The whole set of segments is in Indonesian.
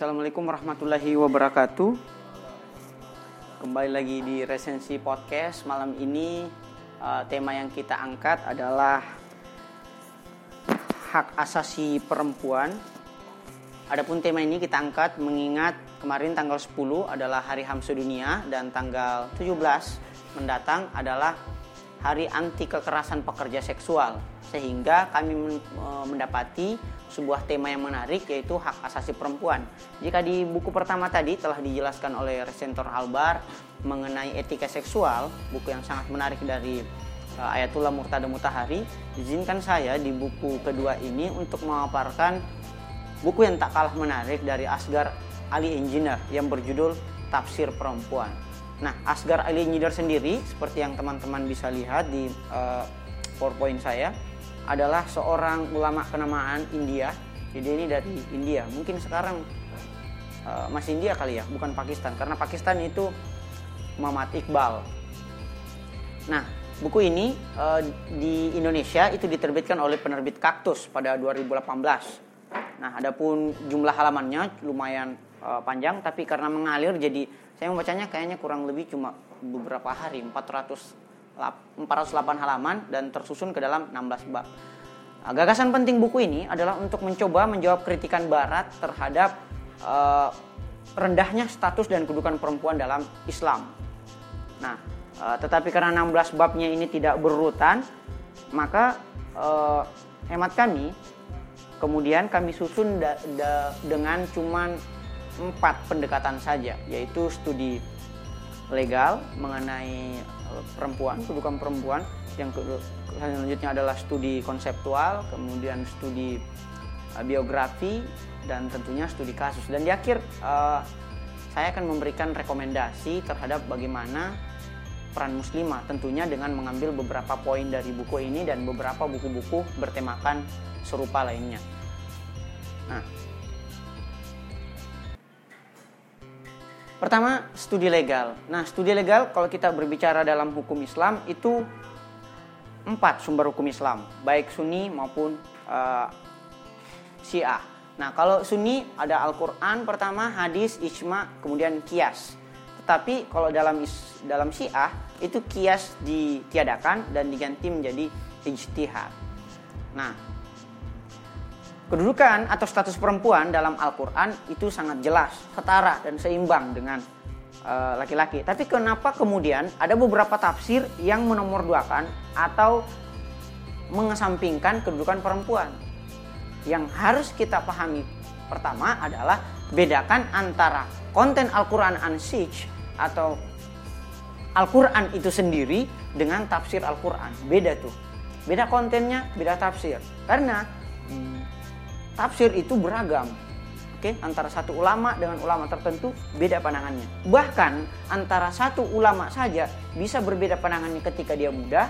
Assalamualaikum warahmatullahi wabarakatuh. Kembali lagi di Resensi Podcast. Malam ini uh, tema yang kita angkat adalah Hak asasi perempuan. Adapun tema ini kita angkat mengingat kemarin tanggal 10 adalah Hari HAM Sedunia Dan tanggal 17 mendatang adalah Hari Anti Kekerasan Pekerja Seksual. Sehingga kami uh, mendapati sebuah tema yang menarik yaitu hak asasi perempuan. Jika di buku pertama tadi telah dijelaskan oleh Resentor Albar mengenai etika seksual, buku yang sangat menarik dari uh, Ayatullah Murtada Mutahari, izinkan saya di buku kedua ini untuk memaparkan buku yang tak kalah menarik dari Asgar Ali Engineer yang berjudul Tafsir Perempuan. Nah, Asgar Ali Engineer sendiri seperti yang teman-teman bisa lihat di uh, PowerPoint saya, adalah seorang ulama kenamaan India. Jadi ini dari India. Mungkin sekarang uh, masih India kali ya, bukan Pakistan. Karena Pakistan itu Muhammad Iqbal. Nah, buku ini uh, di Indonesia itu diterbitkan oleh penerbit Kaktus pada 2018. Nah, adapun jumlah halamannya lumayan uh, panjang, tapi karena mengalir jadi saya membacanya kayaknya kurang lebih cuma beberapa hari, 400 408 halaman dan tersusun ke dalam 16 bab. Nah, gagasan penting buku ini adalah untuk mencoba menjawab kritikan Barat terhadap uh, rendahnya status dan kedudukan perempuan dalam Islam. Nah, uh, tetapi karena 16 babnya ini tidak berurutan, maka uh, hemat kami kemudian kami susun da, da, dengan cuman empat pendekatan saja, yaitu studi legal mengenai perempuan, kedudukan perempuan. Yang selanjutnya adalah studi konseptual, kemudian studi uh, biografi dan tentunya studi kasus. Dan di akhir uh, saya akan memberikan rekomendasi terhadap bagaimana peran muslimah tentunya dengan mengambil beberapa poin dari buku ini dan beberapa buku-buku bertemakan serupa lainnya. Nah, Pertama, studi legal. Nah, studi legal kalau kita berbicara dalam hukum Islam itu empat sumber hukum Islam, baik Sunni maupun uh, Syiah. Nah, kalau Sunni ada Al-Qur'an pertama, hadis, ijma, kemudian kias. Tetapi kalau dalam dalam Syiah itu kias ditiadakan dan diganti menjadi ijtihad. Nah, Kedudukan atau status perempuan dalam Al-Quran itu sangat jelas, setara dan seimbang dengan eh, laki-laki. Uh, Tapi kenapa kemudian ada beberapa tafsir yang menomorduakan atau mengesampingkan kedudukan perempuan? Yang harus kita pahami pertama adalah bedakan antara konten Al-Quran ansich atau Al-Quran itu sendiri dengan tafsir Al-Quran. Beda tuh. Beda kontennya, beda tafsir. Karena tafsir itu beragam. Oke, antara satu ulama dengan ulama tertentu beda pandangannya. Bahkan antara satu ulama saja bisa berbeda pandangannya ketika dia muda,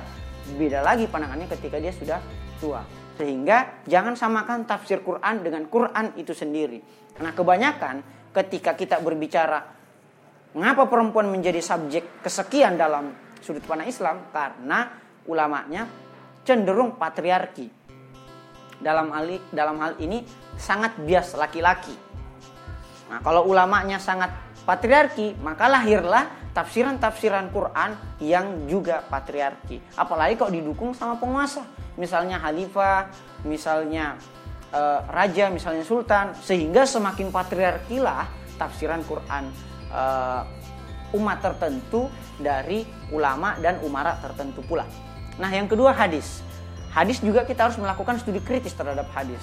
beda lagi pandangannya ketika dia sudah tua. Sehingga jangan samakan tafsir Quran dengan Quran itu sendiri. Karena kebanyakan ketika kita berbicara mengapa perempuan menjadi subjek kesekian dalam sudut pandang Islam karena ulamanya cenderung patriarki dalam hal dalam hal ini sangat bias laki-laki. Nah, kalau ulamanya sangat patriarki, maka lahirlah tafsiran-tafsiran Quran yang juga patriarki. Apalagi kok didukung sama penguasa, misalnya khalifah, misalnya e, raja, misalnya sultan, sehingga semakin patriarkilah tafsiran Quran e, umat tertentu dari ulama dan umara tertentu pula. Nah, yang kedua hadis. Hadis juga kita harus melakukan studi kritis terhadap hadis.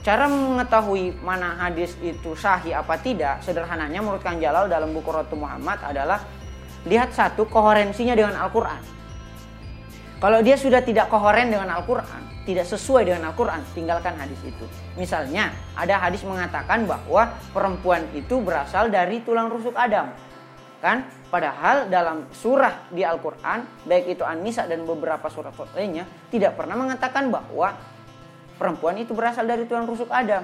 Cara mengetahui mana hadis itu sahih apa tidak, sederhananya menurut Kang Jalal dalam buku Rotu Muhammad adalah lihat satu koherensinya dengan Al-Quran. Kalau dia sudah tidak kohoren dengan Al-Quran, tidak sesuai dengan Al-Quran, tinggalkan hadis itu. Misalnya, ada hadis mengatakan bahwa perempuan itu berasal dari tulang rusuk Adam. Kan? Padahal dalam surah di Al-Quran, baik itu An-Nisa dan beberapa surah lainnya, tidak pernah mengatakan bahwa perempuan itu berasal dari tulang rusuk Adam.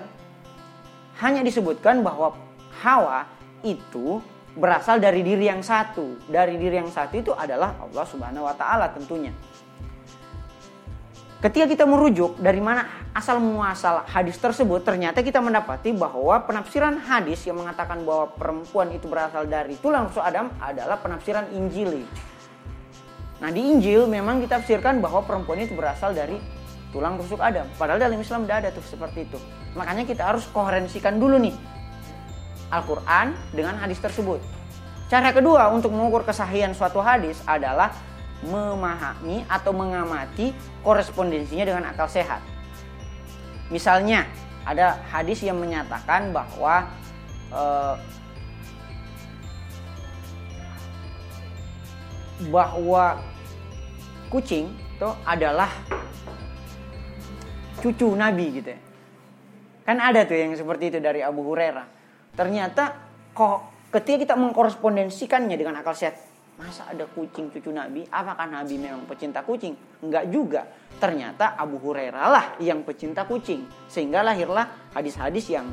Hanya disebutkan bahwa Hawa itu berasal dari diri yang satu. Dari diri yang satu itu adalah Allah Subhanahu wa taala tentunya. Ketika kita merujuk dari mana asal muasal hadis tersebut, ternyata kita mendapati bahwa penafsiran hadis yang mengatakan bahwa perempuan itu berasal dari tulang rusuk Adam adalah penafsiran Injili. Nah di Injil memang ditafsirkan bahwa perempuan itu berasal dari tulang rusuk Adam. Padahal dalam Islam tidak ada tuh seperti itu. Makanya kita harus koherensikan dulu nih Al-Quran dengan hadis tersebut. Cara kedua untuk mengukur kesahihan suatu hadis adalah memahami atau mengamati korespondensinya dengan akal sehat. Misalnya, ada hadis yang menyatakan bahwa eh, bahwa kucing itu adalah cucu Nabi gitu ya. Kan ada tuh yang seperti itu dari Abu Hurairah. Ternyata kok ketika kita mengkorespondensikannya dengan akal sehat, Masa ada kucing cucu Nabi? Apakah Nabi memang pecinta kucing? Enggak juga. Ternyata Abu Hurairah lah yang pecinta kucing. Sehingga lahirlah hadis-hadis yang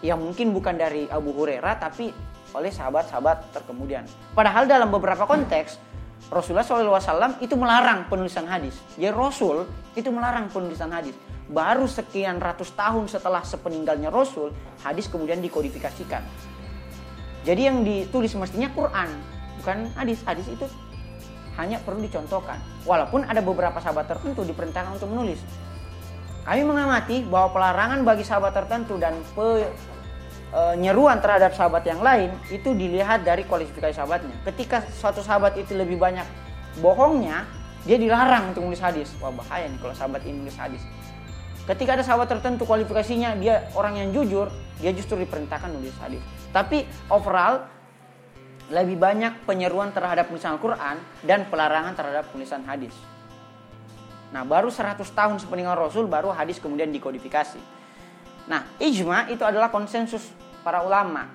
yang mungkin bukan dari Abu Hurairah tapi oleh sahabat-sahabat terkemudian. Padahal dalam beberapa konteks Rasulullah SAW itu melarang penulisan hadis. Ya Rasul itu melarang penulisan hadis. Baru sekian ratus tahun setelah sepeninggalnya Rasul, hadis kemudian dikodifikasikan. Jadi yang ditulis mestinya Quran bukan hadis. Hadis itu hanya perlu dicontohkan. Walaupun ada beberapa sahabat tertentu diperintahkan untuk menulis. Kami mengamati bahwa pelarangan bagi sahabat tertentu dan penyeruan e, terhadap sahabat yang lain itu dilihat dari kualifikasi sahabatnya. Ketika suatu sahabat itu lebih banyak bohongnya, dia dilarang untuk menulis hadis. Wah bahaya nih kalau sahabat ini menulis hadis. Ketika ada sahabat tertentu kualifikasinya dia orang yang jujur, dia justru diperintahkan menulis hadis. Tapi overall lebih banyak penyeruan terhadap tulisan Al-Quran dan pelarangan terhadap tulisan hadis. Nah, baru 100 tahun sepeninggal Rasul baru hadis kemudian dikodifikasi. Nah, ijma itu adalah konsensus para ulama.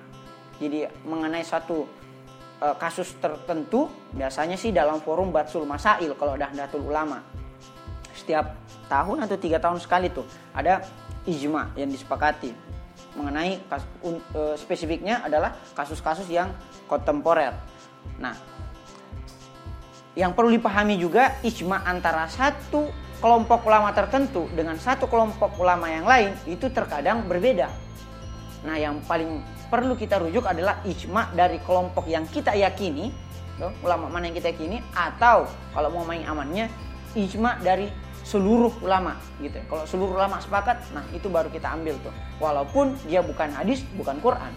Jadi mengenai satu e, kasus tertentu biasanya sih dalam forum Batsul Masail kalau Datul Ulama. Setiap tahun atau tiga tahun sekali tuh ada ijma yang disepakati mengenai kasus, e, spesifiknya adalah kasus-kasus yang kontemporer. Nah, yang perlu dipahami juga ijma antara satu kelompok ulama tertentu dengan satu kelompok ulama yang lain itu terkadang berbeda. Nah, yang paling perlu kita rujuk adalah ijma dari kelompok yang kita yakini, ulama mana yang kita yakini, atau kalau mau main amannya ijma dari seluruh ulama gitu. Kalau seluruh ulama sepakat, nah itu baru kita ambil tuh. Walaupun dia bukan hadis, bukan Quran.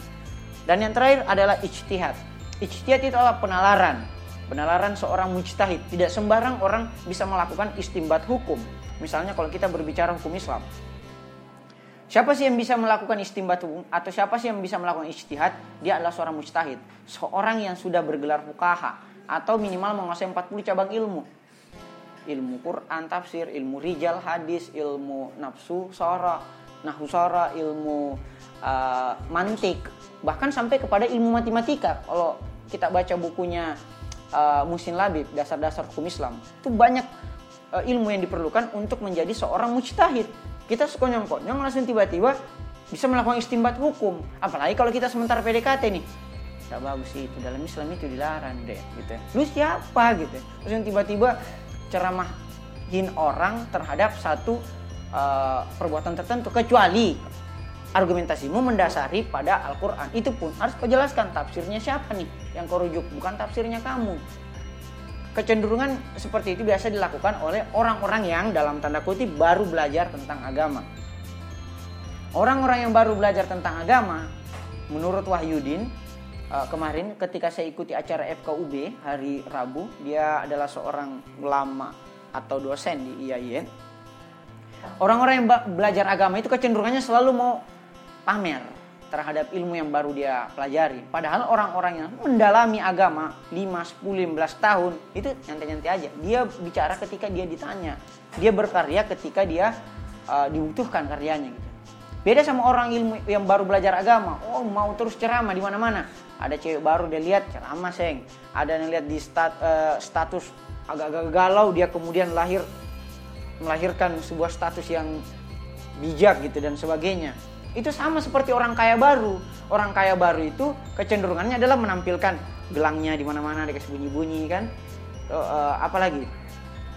Dan yang terakhir adalah ijtihad. Ijtihad itu adalah penalaran. Penalaran seorang mujtahid. Tidak sembarang orang bisa melakukan istimbat hukum. Misalnya kalau kita berbicara hukum Islam. Siapa sih yang bisa melakukan istimbat hukum atau siapa sih yang bisa melakukan ijtihad? Dia adalah seorang mujtahid. Seorang yang sudah bergelar fukaha atau minimal menguasai 40 cabang ilmu. Ilmu Quran, tafsir, ilmu rijal, hadis, ilmu nafsu, sora, nahu sora, ilmu uh, mantik, bahkan sampai kepada ilmu matematika. Kalau kita baca bukunya uh, Musin Labib, dasar-dasar hukum Islam, itu banyak uh, ilmu yang diperlukan untuk menjadi seorang mujtahid. Kita sekonyong-konyong langsung tiba-tiba bisa melakukan istimbat hukum. Apalagi kalau kita sementara PDKT nih. Gak bagus sih itu dalam Islam itu dilarang deh gitu. Ya. Lu siapa gitu. Ya. Terus yang tiba-tiba ceramahin orang terhadap satu uh, perbuatan tertentu kecuali argumentasimu mendasari pada Al-Quran. Itu pun harus kau jelaskan tafsirnya siapa nih yang kau rujuk, bukan tafsirnya kamu. Kecenderungan seperti itu biasa dilakukan oleh orang-orang yang dalam tanda kutip baru belajar tentang agama. Orang-orang yang baru belajar tentang agama, menurut Wahyudin, eh, kemarin ketika saya ikuti acara FKUB hari Rabu, dia adalah seorang ulama atau dosen di IAIN. Orang-orang yang belajar agama itu kecenderungannya selalu mau pamer terhadap ilmu yang baru dia pelajari. Padahal orang-orang yang mendalami agama 5, 10, 15 tahun itu nyantai-nyantai aja. Dia bicara ketika dia ditanya. Dia berkarya ketika dia uh, dibutuhkan karyanya gitu. Beda sama orang ilmu yang baru belajar agama. Oh, mau terus ceramah di mana-mana. Ada cewek baru dia lihat ceramah, Seng. Ada yang lihat di stat, uh, status agak-agak galau dia kemudian lahir melahirkan sebuah status yang bijak gitu dan sebagainya itu sama seperti orang kaya baru. Orang kaya baru itu kecenderungannya adalah menampilkan gelangnya di mana-mana dikasih bunyi-bunyi kan. Uh, uh, apalagi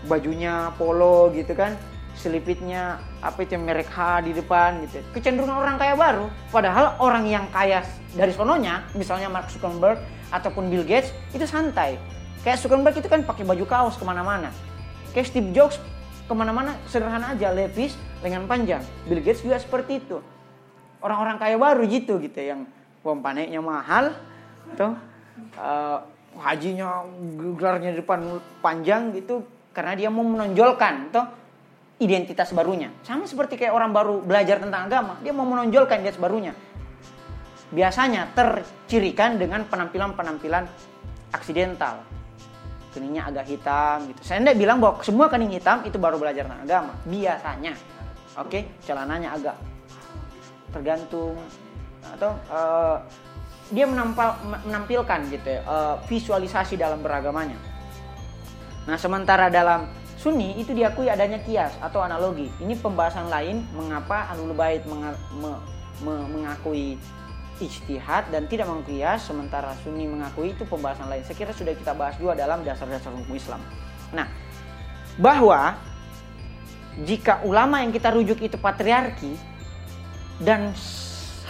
bajunya polo gitu kan selipitnya apa itu merek H di depan gitu. Kecenderungan orang kaya baru. Padahal orang yang kaya dari sononya misalnya Mark Zuckerberg ataupun Bill Gates itu santai. Kayak Zuckerberg itu kan pakai baju kaos ke mana-mana. Kayak Steve Jobs ke mana-mana sederhana aja levis lengan panjang. Bill Gates juga seperti itu. Orang-orang kaya baru gitu gitu yang pompaneknya mahal tuh uh, hajinya gelarnya di depan panjang gitu karena dia mau menonjolkan tuh identitas barunya. Sama seperti kayak orang baru belajar tentang agama, dia mau menonjolkan identitas barunya. Biasanya tercirikan dengan penampilan-penampilan aksidental. Keningnya agak hitam gitu. Saya tidak bilang bahwa semua kening hitam itu baru belajar tentang agama. Biasanya. Oke, okay? celananya agak tergantung atau uh, dia menampal, menampilkan gitu ya, uh, visualisasi dalam beragamanya. Nah, sementara dalam Sunni itu diakui adanya kias atau analogi. Ini pembahasan lain mengapa Ahlul Bait menga me me mengakui ijtihad dan tidak mengakui kias sementara Sunni mengakui itu pembahasan lain. Saya kira sudah kita bahas juga dalam dasar-dasar hukum Islam. Nah, bahwa jika ulama yang kita rujuk itu patriarki dan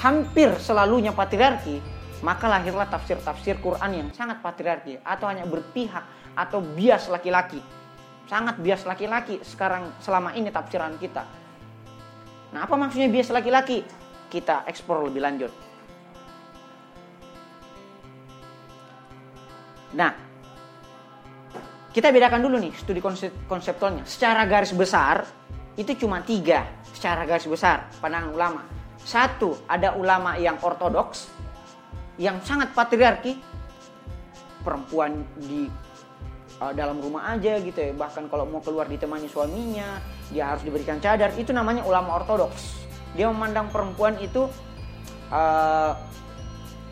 hampir selalunya patriarki, maka lahirlah tafsir-tafsir Quran yang sangat patriarki atau hanya berpihak atau bias laki-laki sangat bias laki-laki sekarang selama ini tafsiran kita. Nah, apa maksudnya bias laki-laki? Kita eksplor lebih lanjut. Nah, kita bedakan dulu nih studi konsep konseptualnya. Secara garis besar itu cuma tiga secara garis besar pandangan ulama. Satu, ada ulama yang ortodoks, yang sangat patriarki, perempuan di uh, dalam rumah aja gitu ya. Bahkan kalau mau keluar ditemani suaminya dia harus diberikan cadar. Itu namanya ulama ortodoks. Dia memandang perempuan itu uh,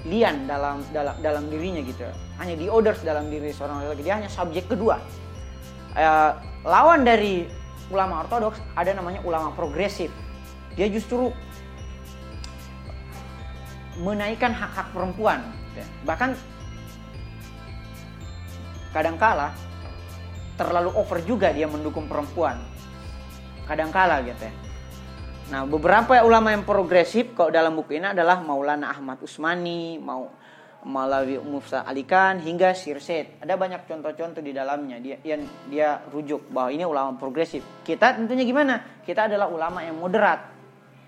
lian dalam dalam dalam dirinya gitu hanya di orders dalam diri seorang laki dia hanya subjek kedua. Uh, lawan dari ulama ortodoks ada namanya ulama progresif. Dia justru menaikkan hak-hak perempuan. Bahkan kadangkala terlalu over juga dia mendukung perempuan. Kadangkala gitu ya. Nah, beberapa ulama yang progresif kalau dalam buku ini adalah Maulana Ahmad Usmani, mau Malawi Mufsa Alikan hingga Sirset. Ada banyak contoh-contoh di dalamnya dia yang dia rujuk bahwa ini ulama progresif. Kita tentunya gimana? Kita adalah ulama yang moderat.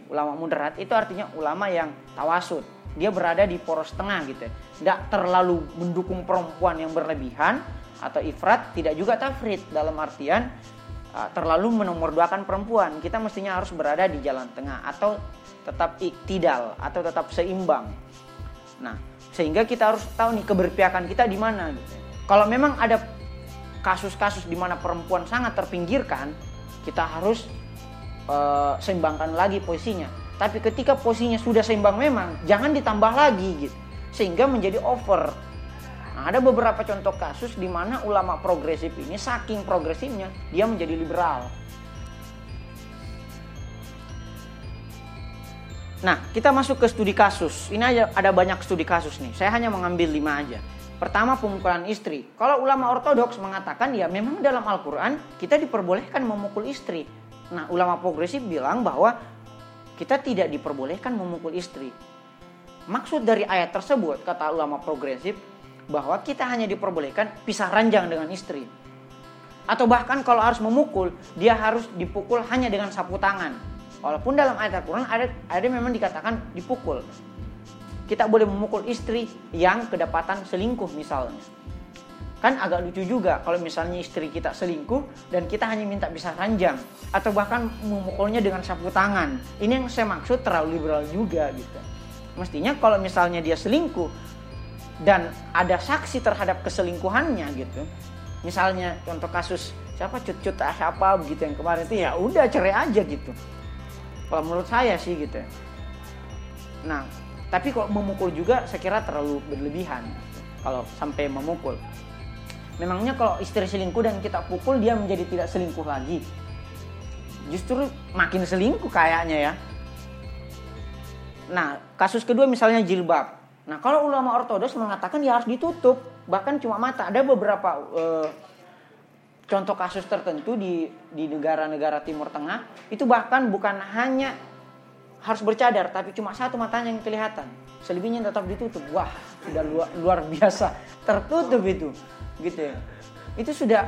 Ulama moderat itu artinya ulama yang tawasud. Dia berada di poros tengah gitu. Tidak terlalu mendukung perempuan yang berlebihan, atau ifrat tidak juga tafrid dalam artian uh, terlalu menomorduakan perempuan. Kita mestinya harus berada di jalan tengah atau tetap iktidal atau tetap seimbang. Nah sehingga kita harus tahu nih keberpihakan kita di mana gitu. kalau memang ada kasus-kasus di mana perempuan sangat terpinggirkan kita harus uh, seimbangkan lagi posisinya. Tapi ketika posisinya sudah seimbang memang jangan ditambah lagi gitu sehingga menjadi over Nah, ada beberapa contoh kasus di mana ulama progresif ini saking progresifnya dia menjadi liberal. Nah, kita masuk ke studi kasus. Ini aja ada banyak studi kasus nih. Saya hanya mengambil lima aja. Pertama, pemukulan istri. Kalau ulama ortodoks mengatakan ya memang dalam Al-Quran kita diperbolehkan memukul istri. Nah, ulama progresif bilang bahwa kita tidak diperbolehkan memukul istri. Maksud dari ayat tersebut, kata ulama progresif, bahwa kita hanya diperbolehkan pisah ranjang dengan istri. Atau bahkan kalau harus memukul, dia harus dipukul hanya dengan sapu tangan. Walaupun dalam ayat Al-Quran ada, ada memang dikatakan dipukul. Kita boleh memukul istri yang kedapatan selingkuh misalnya. Kan agak lucu juga kalau misalnya istri kita selingkuh dan kita hanya minta pisah ranjang. Atau bahkan memukulnya dengan sapu tangan. Ini yang saya maksud terlalu liberal juga gitu. Mestinya kalau misalnya dia selingkuh, dan ada saksi terhadap keselingkuhannya gitu misalnya contoh kasus siapa cut-cut siapa begitu yang kemarin itu ya udah cerai aja gitu. Kalau menurut saya sih gitu. Nah tapi kalau memukul juga saya kira terlalu berlebihan kalau sampai memukul. Memangnya kalau istri selingkuh dan kita pukul dia menjadi tidak selingkuh lagi? Justru makin selingkuh kayaknya ya nah kasus kedua misalnya jilbab Nah, kalau ulama ortodoks mengatakan ya harus ditutup, bahkan cuma mata. Ada beberapa uh, contoh kasus tertentu di di negara-negara Timur Tengah itu bahkan bukan hanya harus bercadar tapi cuma satu matanya yang kelihatan selebihnya tetap ditutup wah sudah luar, luar biasa tertutup itu gitu ya itu sudah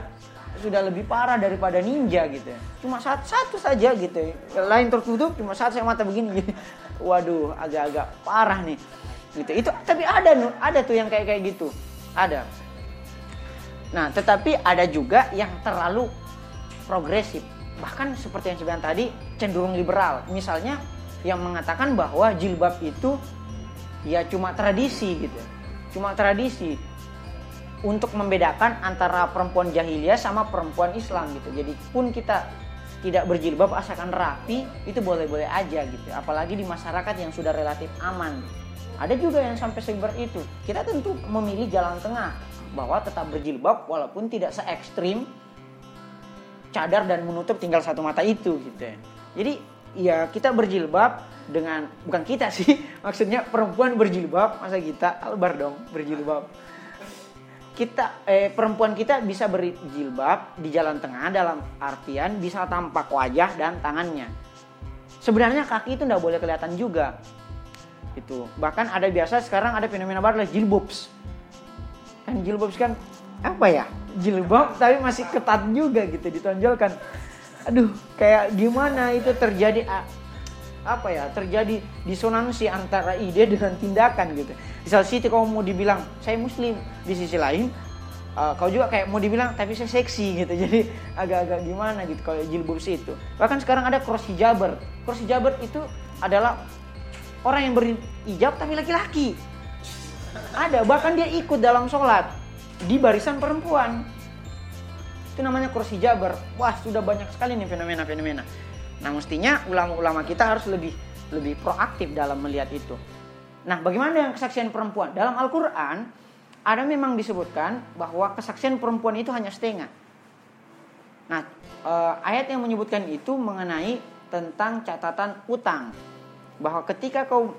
sudah lebih parah daripada ninja gitu ya. Cuma satu, satu saja gitu ya. Lain tertutup cuma satu saya mata begini gitu. Waduh, agak-agak parah nih. Gitu. Itu tapi ada ada tuh yang kayak kayak gitu. Ada. Nah, tetapi ada juga yang terlalu progresif. Bahkan seperti yang saya bilang tadi, cenderung liberal. Misalnya yang mengatakan bahwa jilbab itu ya cuma tradisi gitu. Cuma tradisi untuk membedakan antara perempuan jahiliyah sama perempuan Islam gitu. Jadi pun kita tidak berjilbab asalkan rapi itu boleh-boleh aja gitu. Apalagi di masyarakat yang sudah relatif aman. Ada juga yang sampai seperti itu. Kita tentu memilih jalan tengah bahwa tetap berjilbab walaupun tidak se ekstrim cadar dan menutup tinggal satu mata itu gitu ya. Jadi ya kita berjilbab dengan bukan kita sih maksudnya perempuan berjilbab masa kita albar dong berjilbab kita eh, perempuan kita bisa berjilbab di jalan tengah dalam artian bisa tampak wajah dan tangannya. Sebenarnya kaki itu nggak boleh kelihatan juga. Itu bahkan ada biasa sekarang ada fenomena baru lah jilbobs kan jilbab kan apa ya? Jilbab tapi masih ketat juga gitu ditonjolkan. Aduh kayak gimana itu terjadi apa ya terjadi disonansi antara ide dengan tindakan gitu di satu sisi kau mau dibilang saya muslim di sisi lain uh, kau juga kayak mau dibilang tapi saya seksi gitu jadi agak-agak gimana gitu kalau jilbab itu bahkan sekarang ada cross hijaber cross hijaber itu adalah orang yang berhijab tapi laki-laki ada, bahkan dia ikut dalam sholat di barisan perempuan. Itu namanya cross hijaber. Wah, sudah banyak sekali nih fenomena-fenomena. Nah, mestinya ulama-ulama kita harus lebih lebih proaktif dalam melihat itu. Nah, bagaimana dengan kesaksian perempuan? Dalam Al-Qur'an ada memang disebutkan bahwa kesaksian perempuan itu hanya setengah. Nah, eh, ayat yang menyebutkan itu mengenai tentang catatan utang. Bahwa ketika kau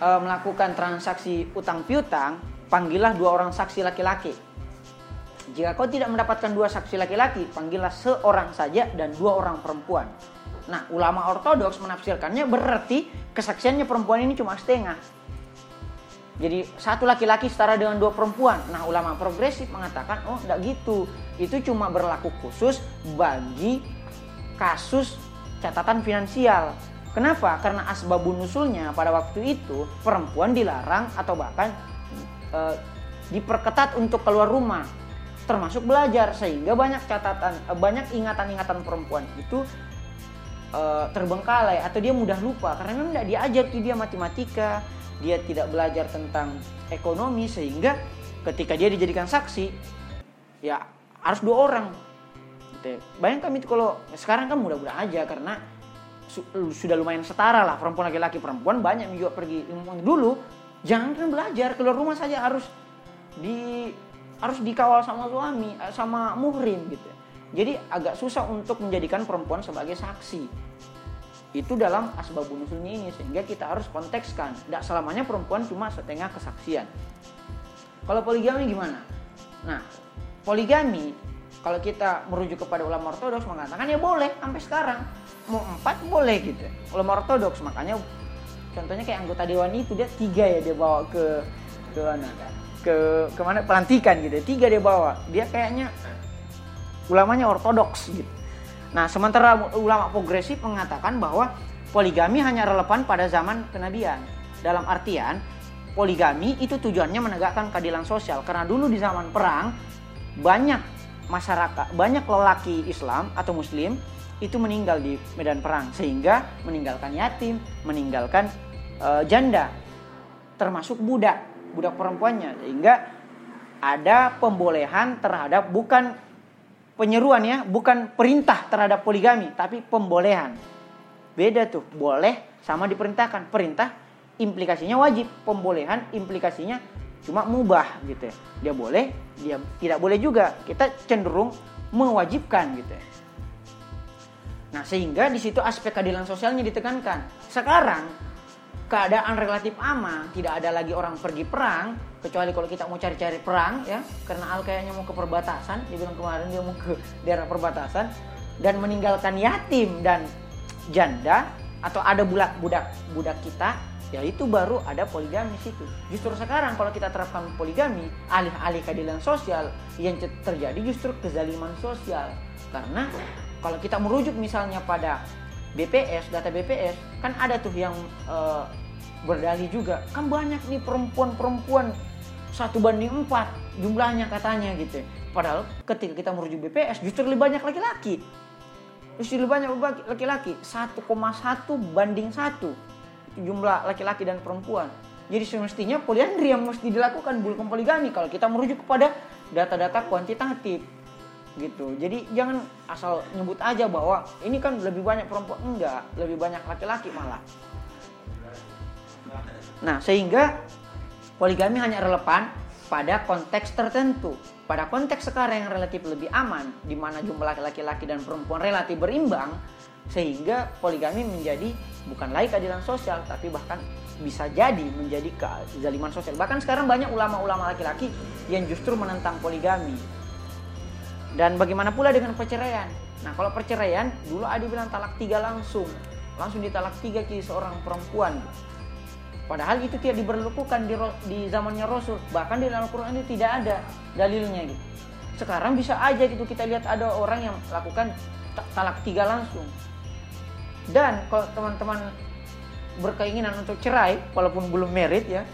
e, melakukan transaksi utang piutang, panggillah dua orang saksi laki-laki. Jika kau tidak mendapatkan dua saksi laki-laki, panggillah seorang saja dan dua orang perempuan. Nah, ulama ortodoks menafsirkannya berarti kesaksiannya perempuan ini cuma setengah. Jadi satu laki-laki setara dengan dua perempuan. Nah, ulama progresif mengatakan, oh tidak gitu. Itu cuma berlaku khusus bagi kasus catatan finansial. Kenapa? Karena asbabun nusulnya pada waktu itu perempuan dilarang atau bahkan e, diperketat untuk keluar rumah, termasuk belajar sehingga banyak catatan, e, banyak ingatan-ingatan perempuan itu e, terbengkalai atau dia mudah lupa karena memang tidak diajar dia matematika, dia tidak belajar tentang ekonomi sehingga ketika dia dijadikan saksi ya harus dua orang. Gitu. Bayangkan itu kalau sekarang kan mudah-mudah aja karena sudah lumayan setara lah perempuan laki-laki perempuan banyak juga pergi dulu jangan kan belajar keluar rumah saja harus di harus dikawal sama suami eh, sama muhrim gitu. Jadi agak susah untuk menjadikan perempuan sebagai saksi. Itu dalam asbabun nusulnya ini sehingga kita harus kontekskan. Tidak selamanya perempuan cuma setengah kesaksian. Kalau poligami gimana? Nah poligami kalau kita merujuk kepada ulama ortodoks mengatakan ya boleh sampai sekarang. Mau empat boleh gitu. Kalau mau ortodoks makanya contohnya kayak anggota dewan itu dia tiga ya dia bawa ke ke mana ke ke mana? Pelantikan gitu tiga dia bawa. Dia kayaknya ulamanya ortodoks gitu. Nah sementara ulama progresif mengatakan bahwa poligami hanya relevan pada zaman kenabian. Dalam artian poligami itu tujuannya menegakkan keadilan sosial. Karena dulu di zaman perang banyak masyarakat banyak lelaki Islam atau Muslim itu meninggal di medan perang. Sehingga meninggalkan yatim, meninggalkan e, janda, termasuk budak, budak perempuannya sehingga ada pembolehan terhadap bukan penyeruan ya, bukan perintah terhadap poligami, tapi pembolehan. Beda tuh, boleh sama diperintahkan. Perintah implikasinya wajib, pembolehan implikasinya cuma mubah gitu ya. Dia boleh, dia tidak boleh juga. Kita cenderung mewajibkan gitu ya. Nah, sehingga di situ aspek keadilan sosialnya ditekankan. Sekarang keadaan relatif aman, tidak ada lagi orang pergi perang, kecuali kalau kita mau cari-cari perang ya, karena Al kayaknya mau ke perbatasan, dia bilang kemarin dia mau ke daerah perbatasan dan meninggalkan yatim dan janda atau ada budak budak budak kita ya itu baru ada poligami situ. Justru sekarang kalau kita terapkan poligami, alih-alih keadilan sosial yang terjadi justru kezaliman sosial. Karena kalau kita merujuk misalnya pada BPS, data BPS, kan ada tuh yang uh, berdalih juga. Kan banyak nih perempuan-perempuan satu banding empat jumlahnya katanya gitu. Padahal ketika kita merujuk BPS justru lebih banyak laki-laki. Justru lebih banyak laki-laki. 1,1 banding satu jumlah laki-laki dan perempuan. Jadi semestinya poliandri yang mesti dilakukan bukan poligami kalau kita merujuk kepada data-data kuantitatif gitu. Jadi jangan asal nyebut aja bahwa ini kan lebih banyak perempuan enggak, lebih banyak laki-laki malah. Nah, sehingga poligami hanya relevan pada konteks tertentu. Pada konteks sekarang yang relatif lebih aman, di mana jumlah laki-laki dan perempuan relatif berimbang, sehingga poligami menjadi bukan lagi keadilan sosial, tapi bahkan bisa jadi menjadi kezaliman sosial. Bahkan sekarang banyak ulama-ulama laki-laki yang justru menentang poligami dan bagaimana pula dengan perceraian? Nah kalau perceraian dulu Adi bilang talak tiga langsung, langsung ditalak tiga ki seorang perempuan. Padahal itu tidak diberlakukan di, di zamannya Rasul, bahkan di dalam Al-Quran itu tidak ada dalilnya gitu. Sekarang bisa aja gitu kita lihat ada orang yang lakukan talak tiga langsung. Dan kalau teman-teman berkeinginan untuk cerai, walaupun belum merit ya,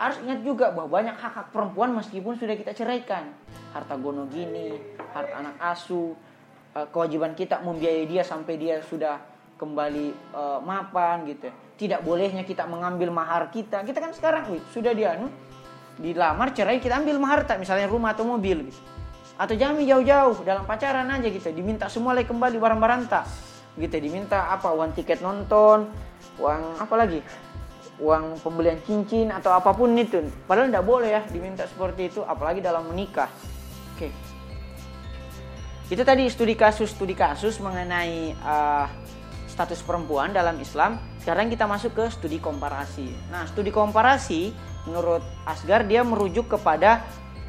harus ingat juga bahwa banyak hak-hak perempuan meskipun sudah kita ceraikan. Harta gono gini, harta anak asuh, eh, kewajiban kita membiayai dia sampai dia sudah kembali uh, mapan gitu. Tidak bolehnya kita mengambil mahar kita. Kita kan sekarang wih, sudah dia anu dilamar cerai kita ambil mahar tak misalnya rumah atau mobil gitu. Atau jangan jauh-jauh dalam pacaran aja gitu. Diminta semua lagi kembali barang-barang tak. Gitu diminta apa uang tiket nonton, uang apa lagi? Uang pembelian cincin atau apa pun itu. Padahal tidak boleh ya diminta seperti itu, apalagi dalam menikah. Oke. Itu tadi studi kasus studi kasus mengenai uh, status perempuan dalam Islam. Sekarang kita masuk ke studi komparasi. Nah, studi komparasi menurut Asgar dia merujuk kepada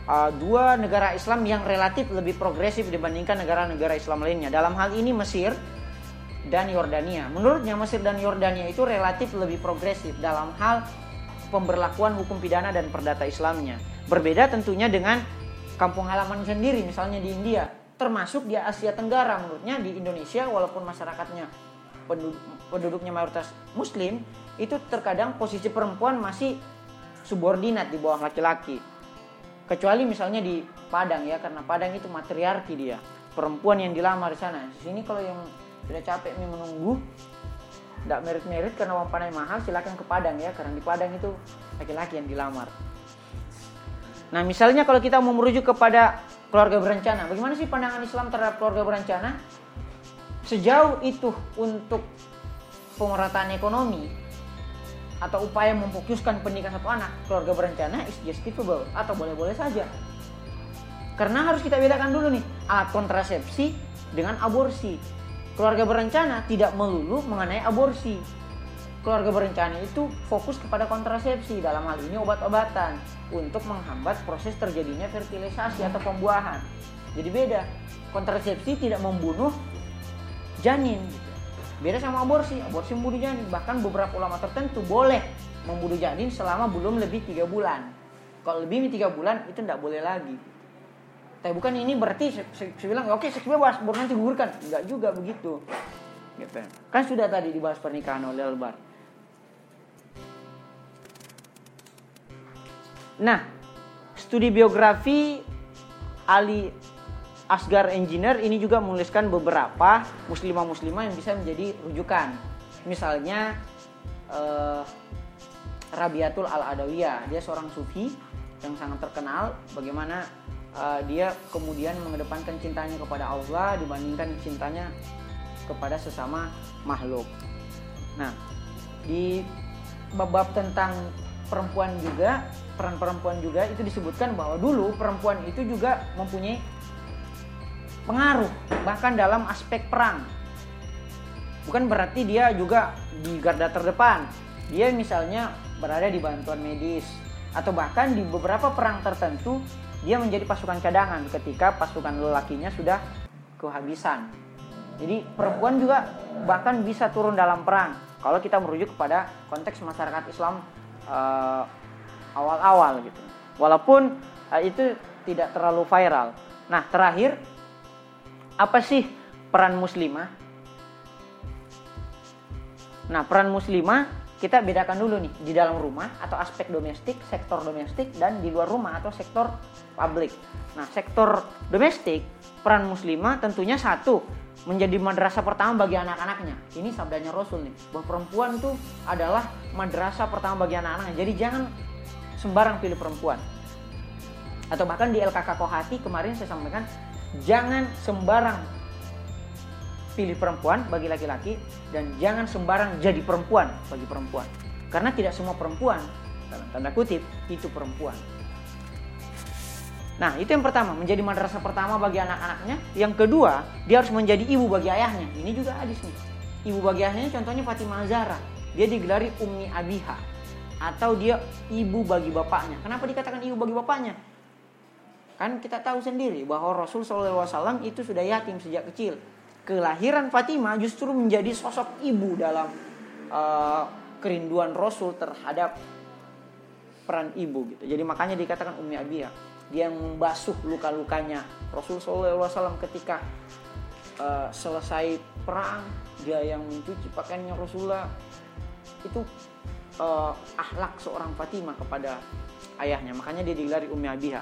uh, dua negara Islam yang relatif lebih progresif dibandingkan negara-negara Islam lainnya. Dalam hal ini Mesir dan Yordania. Menurutnya Mesir dan Yordania itu relatif lebih progresif dalam hal pemberlakuan hukum pidana dan perdata Islamnya. Berbeda tentunya dengan kampung halaman sendiri misalnya di India, termasuk di Asia Tenggara menurutnya di Indonesia walaupun masyarakatnya penduduknya mayoritas muslim itu terkadang posisi perempuan masih subordinat di bawah laki-laki. Kecuali misalnya di Padang ya karena Padang itu matriarki dia. Perempuan yang dilamar di sana. Di sini kalau yang sudah capek nih menunggu. Tidak merit-merit karena uang panai mahal silakan ke Padang ya karena di Padang itu laki-laki yang dilamar. Nah misalnya kalau kita mau merujuk kepada keluarga berencana bagaimana sih pandangan Islam terhadap keluarga berencana? Sejauh itu untuk pemerataan ekonomi atau upaya memfokuskan pendidikan satu anak keluarga berencana is justifiable atau boleh-boleh saja. Karena harus kita bedakan dulu nih alat kontrasepsi dengan aborsi Keluarga berencana tidak melulu mengenai aborsi. Keluarga berencana itu fokus kepada kontrasepsi dalam hal ini obat-obatan untuk menghambat proses terjadinya fertilisasi atau pembuahan. Jadi beda. Kontrasepsi tidak membunuh janin. Beda sama aborsi. Aborsi membunuh janin. Bahkan beberapa ulama tertentu boleh membunuh janin selama belum lebih tiga bulan. Kalau lebih tiga bulan itu tidak boleh lagi. Tapi bukan ini berarti saya, saya, saya bilang oke okay, seks bebas baru nanti gugurkan. Enggak juga begitu. Gitu. Kan sudah tadi dibahas pernikahan oleh Albar. Nah, studi biografi Ali Asgar Engineer ini juga menuliskan beberapa muslimah-muslimah yang bisa menjadi rujukan. Misalnya eh, Rabiatul Al-Adawiyah, dia seorang sufi yang sangat terkenal bagaimana uh, dia kemudian mengedepankan cintanya kepada Allah dibandingkan cintanya kepada sesama makhluk. Nah, di bab-bab tentang perempuan juga, peran perempuan juga itu disebutkan bahwa dulu perempuan itu juga mempunyai pengaruh bahkan dalam aspek perang. Bukan berarti dia juga di garda terdepan. dia misalnya berada di bantuan medis atau bahkan di beberapa perang tertentu dia menjadi pasukan cadangan ketika pasukan lelakinya sudah kehabisan. Jadi perempuan juga bahkan bisa turun dalam perang kalau kita merujuk kepada konteks masyarakat Islam eh, awal-awal gitu. Walaupun uh, itu tidak terlalu viral. Nah, terakhir apa sih peran muslimah? Nah, peran muslimah kita bedakan dulu nih di dalam rumah atau aspek domestik, sektor domestik dan di luar rumah atau sektor publik. Nah, sektor domestik peran muslimah tentunya satu menjadi madrasah pertama bagi anak-anaknya. Ini sabdanya Rasul nih, bahwa perempuan tuh adalah madrasah pertama bagi anak-anaknya. Jadi jangan sembarang pilih perempuan. Atau bahkan di LKK Kohati kemarin saya sampaikan, jangan sembarang pilih perempuan bagi laki-laki dan jangan sembarang jadi perempuan bagi perempuan. Karena tidak semua perempuan, dalam tanda kutip, itu perempuan. Nah, itu yang pertama, menjadi madrasah pertama bagi anak-anaknya. Yang kedua, dia harus menjadi ibu bagi ayahnya. Ini juga hadis nih. Ibu bagi ayahnya contohnya Fatimah Zahra. Dia digelari Ummi Abiha atau dia ibu bagi bapaknya. Kenapa dikatakan ibu bagi bapaknya? Kan kita tahu sendiri bahwa Rasul SAW itu sudah yatim sejak kecil. Kelahiran Fatimah justru menjadi sosok ibu dalam uh, kerinduan Rasul terhadap peran ibu gitu. Jadi makanya dikatakan Ummi Abiha dia yang membasuh luka-lukanya. Rasulullah SAW ketika uh, selesai perang dia yang mencuci pakaiannya Rasulullah. Itu uh, akhlak seorang Fatimah kepada ayahnya. Makanya dia digelari Ummi Abiha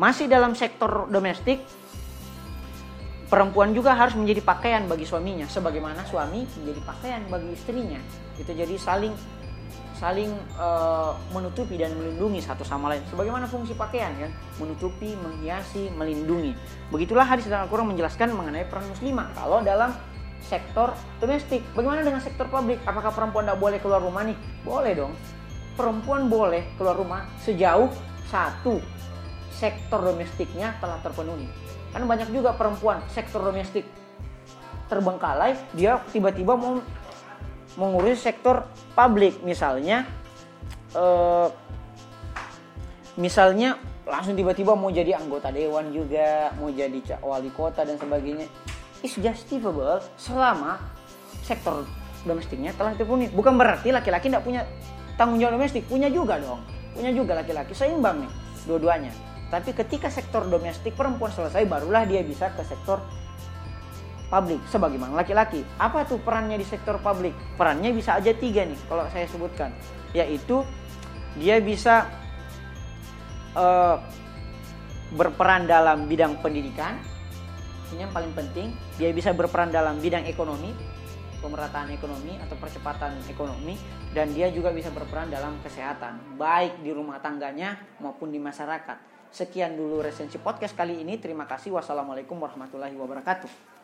masih dalam sektor domestik perempuan juga harus menjadi pakaian bagi suaminya sebagaimana suami menjadi pakaian bagi istrinya itu jadi saling saling uh, menutupi dan melindungi satu sama lain. Sebagaimana fungsi pakaian kan, menutupi, menghiasi, melindungi. Begitulah hadis dalam Al-Qur'an menjelaskan mengenai peran muslimah. Kalau dalam sektor domestik, bagaimana dengan sektor publik? Apakah perempuan tidak boleh keluar rumah nih? Boleh dong. Perempuan boleh keluar rumah sejauh satu sektor domestiknya telah terpenuhi. Kan banyak juga perempuan sektor domestik terbengkalai, dia tiba-tiba mau mengurus sektor publik. Misalnya uh, misalnya langsung tiba-tiba mau jadi anggota dewan juga mau jadi wali kota dan sebagainya. Is justifiable selama sektor domestiknya telah terpenuhi bukan berarti laki-laki tidak punya tanggung jawab domestik punya juga dong. Punya juga laki-laki seimbang nih dua-duanya tapi ketika sektor domestik perempuan selesai barulah dia bisa ke sektor publik sebagaimana laki-laki. Apa tuh perannya di sektor publik? Perannya bisa aja tiga nih kalau saya sebutkan, yaitu dia bisa uh, berperan dalam bidang pendidikan, ini yang paling penting. Dia bisa berperan dalam bidang ekonomi, pemerataan ekonomi atau percepatan ekonomi, dan dia juga bisa berperan dalam kesehatan, baik di rumah tangganya maupun di masyarakat. Sekian dulu resensi podcast kali ini. Terima kasih. Wassalamualaikum warahmatullahi wabarakatuh.